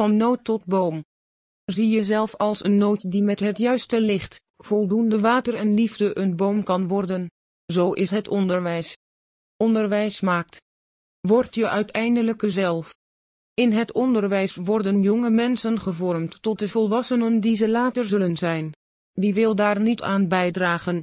van noot tot boom. Zie jezelf als een noot die met het juiste licht, voldoende water en liefde een boom kan worden. Zo is het onderwijs. Onderwijs maakt. Word je uiteindelijke zelf. In het onderwijs worden jonge mensen gevormd tot de volwassenen die ze later zullen zijn. Wie wil daar niet aan bijdragen?